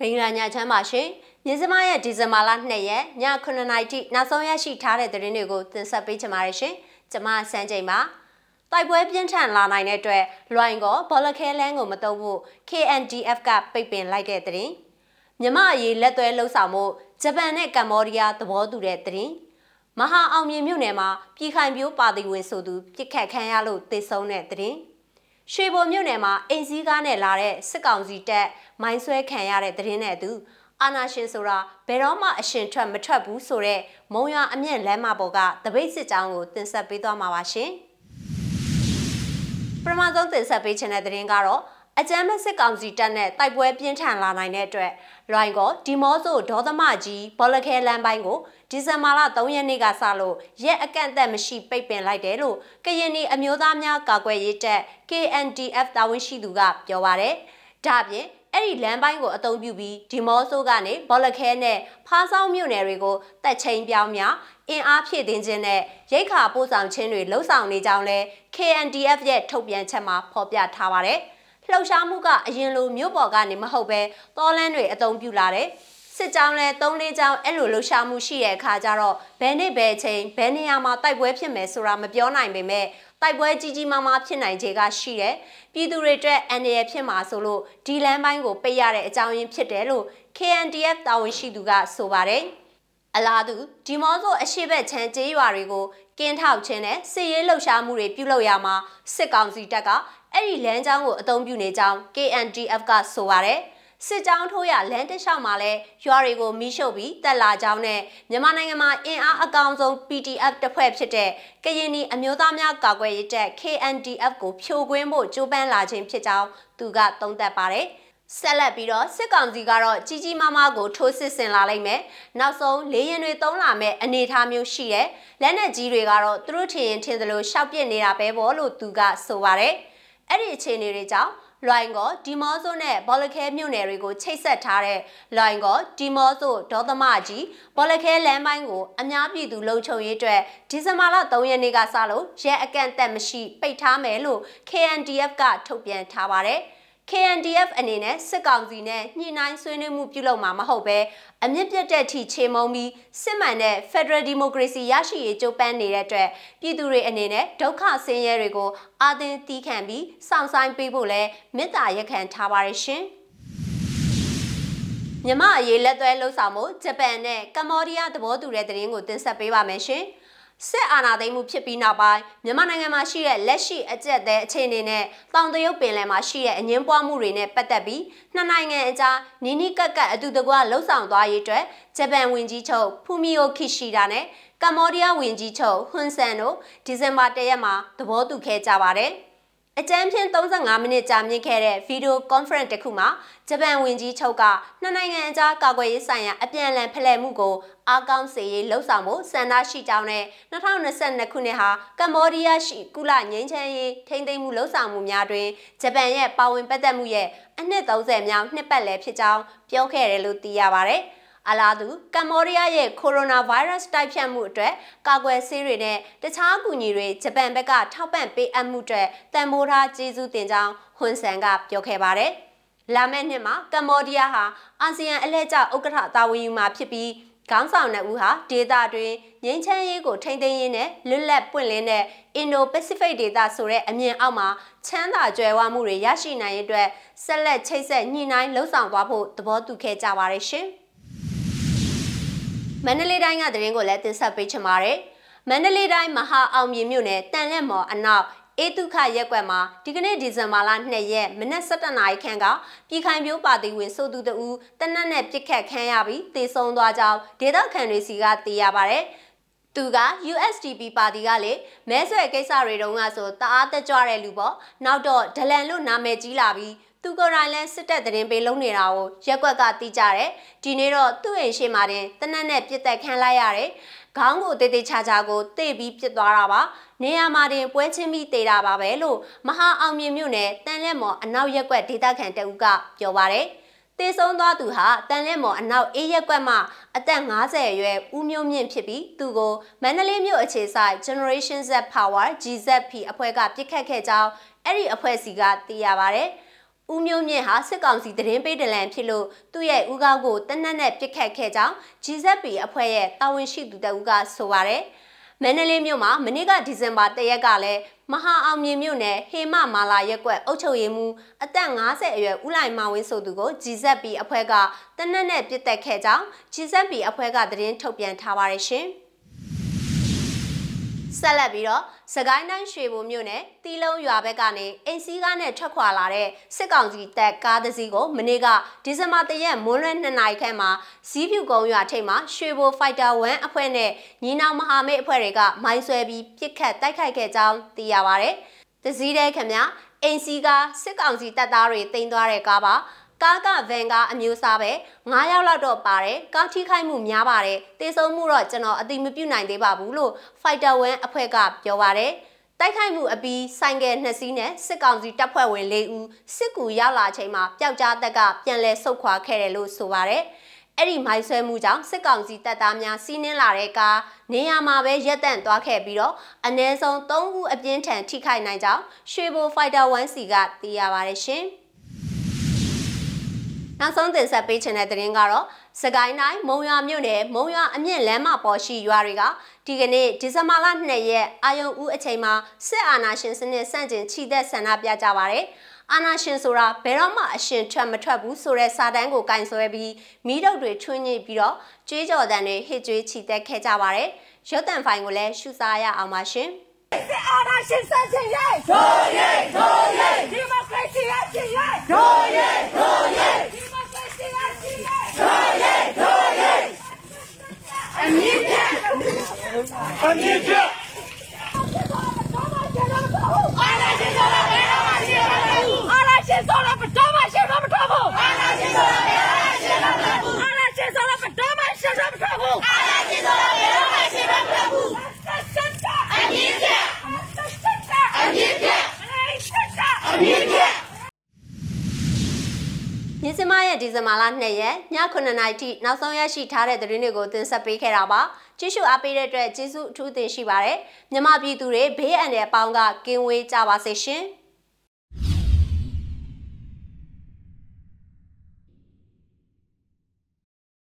ဘင်္ဂလားညချမ်းပါရှင်။မြစမရဲ့ဒီဇင်ဘာလ2ရက်ည9:00နာရီထိနောက်ဆုံးရရှိထားတဲ့သတင်းတွေကိုတင်ဆက်ပေးချင်ပါတယ်ရှင်။ကျွန်မစန်းချိန်ပါ။တိုက်ပွဲပြင်းထန်လာနိုင်တဲ့အတွက်လွိုင်ကောဘောလခဲလန်းကိုမတုံဖို့ KNDF ကပိတ်ပင်လိုက်တဲ့သတင်း။မြမအရေးလက်သွဲလှုပ်ဆောင်မှုဂျပန်နဲ့ကမ္ဘောဒီးယားသဘောတူတဲ့သတင်း။မဟာအောင်မြင်မြို့နယ်မှာပြည်ခိုင်ပြိုးပါတီဝင်ဆိုသူပြစ်ခတ်ခံရလို့တေဆုံးတဲ့သတင်း။ ရွှေဘုံမြို့နယ်မှာအိမ်စည်းကားနဲ့လာတဲ့စစ်ကောင်စီတပ်မိုင်းဆွဲခံရတဲ့သတင်းနဲ့အတူအာနာရှင်ဆိုတာဘယ်တော့မှအရှင်ထွက်မထွက်ဘူးဆိုတော့မုံရအမြင့်လမ်းမပေါ်ကတပိတ်စစ်ကြောင်းကိုတင်ဆက်ပေးသွားမှာပါရှင်ပထမဆုံးတင်ဆက်ပေးချင်တဲ့သတင်းကတော့အကြမ်းမဲ့စစ်ကောင်စီတပ်နဲ့တိုက်ပွဲပြင်းထန်လာနိုင်တဲ့အတွက် လွိုင်ကောဒီမော့ဆိုဒေါသမကြီးဘောလခဲလမ်းပိုင်းကိုဒီဇင်ဘာလ3ရက်နေ့ကစလို့ရက်အကန့်အသတ်မရှိပိတ်ပင်လိုက်တယ်လို့ကရင်နီအမျိုးသားများကာကွယ်ရေးတပ် KNDF တာဝန်ရှိသူကပြောပါရယ်။ဒါပြင်အဲ့ဒီလမ်းပိုင်းကိုအသုံးပြုပြီးဒီမော့ဆိုကနေဘောလခဲနဲ့ဖားဆောင်မြို့နယ်တွေကိုတက်ချိန်ပြောင်းများအင်အားဖြည့်တင်းခြင်းနဲ့ရိတ်ခါပို့ဆောင်ခြင်းတွေလှုံ့ဆော်နေကြောင်းလဲ KNDF ရဲ့ထုတ်ပြန်ချက်မှာဖော်ပြထားပါရယ်။ လှုပ်ရှားမှုကအရင်လိုမြို့ပေါ်ကနေမဟုတ်ပဲတောလန်းတွေအုံပြူလာတယ်စစ်ကြောင်းလဲ၃၄ကြောင်းအဲ့လိုလှုပ်ရှားမှုရှိတဲ့အခါကျတော့ဘယ်နေ့ဘယ်ချိန်ဘယ်နေရာမှာတိုက်ပွဲဖြစ်မယ်ဆိုတာမပြောနိုင်ပေမဲ့တိုက်ပွဲကြီးကြီးမားမားဖြစ်နိုင်ခြေကရှိတယ်ပြည်သူတွေအတွက်အန္တရာယ်ဖြစ်မှာဆိုလို့ဒီလမ်းပိုင်းကိုပိတ်ရတဲ့အကြောင်းရင်းဖြစ်တယ်လို့ KNDF တာဝန်ရှိသူကဆိုပါတယ် အလားတူဒီမော့ဆိုအရှိဘက်ချမ်းကျေးရွာတွေကိုကင်းထောက်ခြင်းနဲ့စစ်ရေးလှုပ်ရှားမှုတွေပြုလုပ်ရမှာစစ်ကောင်စီတပ်ကအဲ့ဒီလမ်းကြောင်းကိုအသုံးပြုနေကြောင်း KNDF ကဆိုပါတယ်စစ်ကြောင်းထိုးရလမ်းတစ်လျှောက်မှာလဲရွာတွေကိုမီးရှို့ပြီးတက်လာကြောင်းနဲ့မြန်မာနိုင်ငံမှာအင်အားအကောင်ဆုံး PDF တပ်ဖွဲ့ဖြစ်တဲ့ကရင်နီအမျိုးသားများကာကွယ်ရေးတပ် KNDF ကိုဖြိုခွင်းဖို့ကြိုးပမ်းလာခြင်းဖြစ်ကြောင်းသူကသုံးသပ်ပါတယ် ဆက်လက်ပြီးတော့စစ်ကောင်စီကတော့ကြီးကြီးမားမားကိုထိုးစစ်ဆင်လာလိမ့်မယ်။နောက်ဆုံးလေရင်တွေတုံးလာမဲ့အနေအထားမျိုးရှိတယ်။လက်နက်ကြီးတွေကတော့သူတို့ထင်ရင်ထင်သလိုရှောက်ပစ်နေတာပဲပေါ့လို့သူကဆိုပါတယ်။အဲ့ဒီအခြေအနေတွေကြောင့်လွိုင်ကောဒီမော့ဆိုနဲ့ဘောလခဲမြို့နယ်တွေကိုချိတ်ဆက်ထားတဲ့လွိုင်ကောဒီမော့ဆိုဒေါသမကြီးဘောလခဲလမ်းပိုင်းကိုအများပြည်သူလုံခြုံရေးအတွက်ဒီဇင်ဘာလ3ရက်နေ့ကစလို့ရဲအကန့်အသတ်မရှိပိတ်ထားမယ်လို့ KNDF ကထုတ်ပြန်ထားပါတယ်။ KNDF အနေနဲ့စစ်ကောင်စီနဲ့ညှိနှိုင်းဆွေးနွေးမှုပြုလုပ်မှာမဟုတ်ပဲအမြင့်ပြတ်တဲ့ထိချေမုံပြီးစစ်မှန်တဲ့ Federal Democracy ရရှိရေးကြိုးပမ်းနေတဲ့အတွက်ပြည်သူတွေအနေနဲ့ဒုက္ခဆင်းရဲတွေကိုအာသင်တီးခံပြီးစောင့်ဆိုင်ပေးဖို့လဲမေတ္တာရက်ခံထားပါရရှင်မြမအရေးလက်သွဲလှုပ်ဆောင်မှုဂျပန်နဲ့ကမ္ဘောဒီးယားသဘောတူတဲ့သတင်းကိုတင်ဆက်ပေးပါမယ်ရှင်။ စစ်အာဏာသိမ်းမှုဖြစ်ပြီးနောက်ပိုင်းမြန်မာနိုင်ငံမှာရှိတဲ့လက်ရှိအကျက်တဲ့အခြေအနေနဲ့တောင်တရုတ်ပင်လယ်မှာရှိတဲ့အငင်းပွားမှုတွေနဲ့ပတ်သက်ပြီးနှစ်နိုင်ငံအကြားနီးနီးကပ်ကပ်အတူတကွလှုပ်ဆောင်သွားရေးအတွက်ဂျပန်ဝန်ကြီးချုပ်ဖူမီယိုခီရှီဒါနဲ့ကမ္ဘောဒီးယားဝန်ကြီးချုပ်ဟွန်ဆန်တို့ဒီဇင်ဘာ၁ရက်မှာသဘောတူခဲ့ကြပါတယ်။ အကြမ်းဖျင်း35မိနစ်ကြာမြင့်ခဲ့တဲ့ဗီဒီယိုကွန်ဖရင့်တစ်ခုမှာဂျပန်ဝန်ကြီးချုပ်ကနှစ်နိုင်ငံအကြားကာကွယ်ရေးဆိုင်ရာအပြန်အလှန်ဖလှယ်မှုကိုအားကောင်းစေရေးလှုံ့ဆော်မှုစံနာရှိကြောင်းနဲ့2022ခုနှစ်ဟာကမ္ဘောဒီးယားရှိကုလငြိမ်းချမ်းရေးထိန်းသိမ်းမှုလှုံ့ဆော်မှုများတွင်ဂျပန်ရဲ့ပါဝင်ပတ်သက်မှုရဲ့အနှစ်30မြောက်နှစ်ပတ်လည်ဖြစ်ကြောင်းပြောခဲ့တယ်လို့သိရပါတယ်။ အလားတူကမ္ဘောဒီးယားရဲ့ကိုရိုနာဗိုင်းရပ်စ်တိုက်ဖြတ်မှုအတွက်ကာကွယ်ဆေးတွေနဲ့တခြားအကူအညီတွေဂျပန်ဘက်ကထောက်ပံ့ပေးအပ်မှုအတွက်တန်ဖိုးထားကျေးဇူးတင်ကြောင်းဟွန်ဆန်ကပြောခဲ့ပါတယ်။လာမယ့်နှစ်မှာကမ္ဘောဒီးယားဟာအာဆီယံအလှည့်ကျဥက္ကဋ္ဌတာဝန်ယူမှာဖြစ်ပြီးခေါင်းဆောင်နှစ်ဦးဟာဒေသတွင်ငြိမ်းချမ်းရေးကိုထိန်းသိမ်းရေးနဲ့လွတ်လပ်ပွင့်လင်းတဲ့အင်ဒိုပစိဖိတ်ဒေသဆိုတဲ့အမြင်အောက်မှာချမ်းသာကြွယ်ဝမှုတွေရရှိနိုင်ရေးအတွက်ဆက်လက်ချိတ်ဆက်ညှိနှိုင်းလှုံ့ဆော်သွားဖို့သဘောတူခဲ့ကြပါတယ်ရှင်။ မန္တလေးတိုင်းကသတင်းကိုလည်းတင်ဆက်ပေးချင်ပါတယ်။မန္တလေးတိုင်းမဟာအောင်မြင်မြို့နယ်တန်လက်မော်အနောက်အေတုခရက်ကွက်မှာဒီကနေ့ဒီဇင်ဘာလ2ရက်မနက်7:00နာရီခန့်ကပြည်ခိုင်ပြိုးပါတီဝင်ဆိုသူတဦးတနက်နဲ့ပြစ်ခတ်ခံရပြီးတေဆုံးသွားကြောင်းဒေသခံတွေစီကသိရပါဗျ။သူက USDP ပါတီကလေမဲဆွဲကိစ္စတွေတုန်းကဆိုတအားတက်ကြွတဲ့လူပေါ့နောက်တော့ဒလန်လို့နာမည်ကြီးလာပြီး သူကိုယ်တိုင်လည်းစစ်တပ်သတင်းပေးလုံးနေတာကိုရက်ွက်ကသိကြတယ်ဒီနေ့တော့သူ့အိမ်ရှိမှတင်တနက်နဲ့ပြစ်သက်ခံလိုက်ရတယ်ခေါင်းကိုတေးသေးချာချာကိုတေ့ပြီးပြစ်သွားတာပါနေရာမှာတင်ပွဲချင်းပြီးတေးတာပါပဲလို့မဟာအောင်မြင်မြို့နယ်တန်လက်မော်အနောက်ရက်ွက်ဒေသခံတအုပ်ကပြောပါတယ်တေဆုံးသွားသူဟာတန်လက်မော်အနောက်အေးရက်ကွက်မှအသက်50အရွယ်ဦးမျိုးမြင့်ဖြစ်ပြီးသူကိုမန္တလေးမြို့အခြေဆိုင် Generation Z Power GZP အဖွဲ့ကပြစ်ခတ်ခဲ့ကြောင်းအဲ့ဒီအဖွဲ့စီကသိရပါဗျ။ ဦးဦးမျိုးမြင့်ဟာစစ်ကောင်စီသတင်းပေးတယ်လန်ဖြစ်လို့သူ့ရဲ့ဦးကောက်ကိုတနက်နဲ့ပြစ်ခတ်ခဲ့ကြောင်း GZP အဖွဲ့ရဲ့တာဝန်ရှိသူတဦးကဆိုပါတယ်။မန္တလေးမြို့မှာမနေ့ကဒီဇင်ဘာ၁ရက်ကလည်းမဟာအောင်မြင်မြို့နယ်ဟေမမာလာရက်ကွက်အုပ်ချုပ်ရေးမှူးအသက်50အရွယ်ဦးလိုက်မဝင်းဆိုသူကို GZP အဖွဲ့ကတနက်နဲ့ပြစ်တက်ခဲ့ကြောင်း GZP အဖွဲ့ကသတင်းထုတ်ပြန်ထားပါတယ်ရှင်။ ဆက်လက်ပြီးတော့စကိုင်းတိုင်းရွှေဘုံမြို့နယ်တီလုံးရွာဘက်ကနေအိမ်စီးကားနဲ့ထွက်ခွာလာတဲ့စစ်ကောင်စီတပ်ကားတစ်စီးကိုမနေ့ကဒီဇင်ဘာ၁ရက်မွန်းလွဲ2နာရီခန့်မှာဇီးဖြူကုန်းရွာထိပ်မှာရွှေဘိုဖိုက်တာ1အဖွဲ့နဲ့ညီနောင်မဟာမိတ်အဖွဲ့တွေကမိုင်းဆွဲပြီးပစ်ခတ်တိုက်ခိုက်ခဲ့ကြောင်းသိရပါဗျ။တစည်းတဲ့ခင်ဗျအိမ်စီးကားစစ်ကောင်စီတပ်သားတွေတင်သွားတဲ့ကားပါ ကားကဗန်ကားအမျိုးအစားပဲ9ယောက်လောက်တော့ပါတယ်ကားထိခိုက်မှုများပါတယ်တေဆုံးမှုတော့ကျွန်တော်အတိမပြုတ်နိုင်သေးပါဘူးလို့ Fighter 1အဖွဲ့ကပြောပါတယ်တိုက်ခိုက်မှုအပြီးဆိုင်ကယ်နှစ်စီးနဲ့စစ်ကောင်စီတပ်ဖွဲ့ဝင်၄ဦးစစ်ကူရောက်လာချိန်မှာပျောက်ကြားတက်ကပြန်လဲဆုတ်ခွာခဲ့တယ်လို့ဆိုပါတယ်အဲ့ဒီမိုင်းဆွဲမှုကြောင့်စစ်ကောင်စီတပ်သားများစီးနင်းလာတဲ့ကားနေရာမှာပဲရက်တန့်သွားခဲ့ပြီးတော့အ ਨੇ ဆုံး၃ဦးအပြင်းထန်ထိခိုက်နိုင်ကြောင်းရွှေဘို Fighter 1C ကသိရပါတယ်ရှင်။ နောက်ဆုံးတင်ဆက်ပေးချင်တဲ့သတင်းကတော့စကိုင်းတိုင်းမုံရွာမြို့နယ်မုံရွာအမြင့်လမ်းမပေါ်ရှိရွာတွေကဒီကနေ့ဒီဇင်ဘာလ2ရက်အာယုံဦးအချိန်မှာစစ်အာဏာရှင်စနစ်ဆန့်ကျင်ချီတက်ဆန္ဒပြကြပါတယ်။အာဏာရှင်ဆိုတာဘယ်တော့မှအရှင်ထွက်မထွက်ဘူးဆိုတဲ့စာတမ်းကိုကင်ဆွဲပြီးမိတို့တွေထွင်းညစ်ပြီးတော့ကြွေးကြော်တန်တွေဟစ်ကြွေးချီတက်ခဲ့ကြပါတယ်။ရုပ်တံဖိုင်ကိုလည်းရှုစားရအောင်ပါရှင်။စစ်အာဏာရှင်စန့်ကျင်ရေးဒိုးရေးဒိုးရေးဒီမိုကရေစီအကျင့်ရေးဒိုးရေးဒိုးရေးဒီမိုကရေစီအကျင့်ရေးဒိုးရေးဒိုးရေးအမြင့်ပြ အမြင့်ပြအာဏာရှင်ဆိုတာဘယ်တော့မှရှိရမှာမဟုတ်ဘူးအာဏာရှင်ဆိုတာဘယ်တော့မှရှိရမှာမဟုတ်ဘူးအာဏာရှင်ဆိုတာဘယ်တော့မှရှိရမှာမဟုတ်ဘူးအာဏာရှင်ဆိုတာဘယ်တော့မှရှိရမှာမဟုတ်ဘူးအာဏာရှင်ဆိုတာဘယ်တော့မှရှိရမှာမဟုတ်ဘူးအမြင့်ပြအမြင့်ပြအမြင့်ပြ မြင်းစမရဲ့ဒီဇင်ဘာလ2ရက်ည9:00နာရီထိနောက်ဆုံးရရှိထားတဲ့သတင်းတွေကိုတင်ဆက်ပေးခဲ့တာပါကြည့်ရှုအားပေးတဲ့အတွက်ကျေးဇူးအထူးတင်ရှိပါတယ်မြမပြည်သူတွေဘေးအန္တရာယ်ပေါင်းကကင်းဝေးကြပါစေရှင်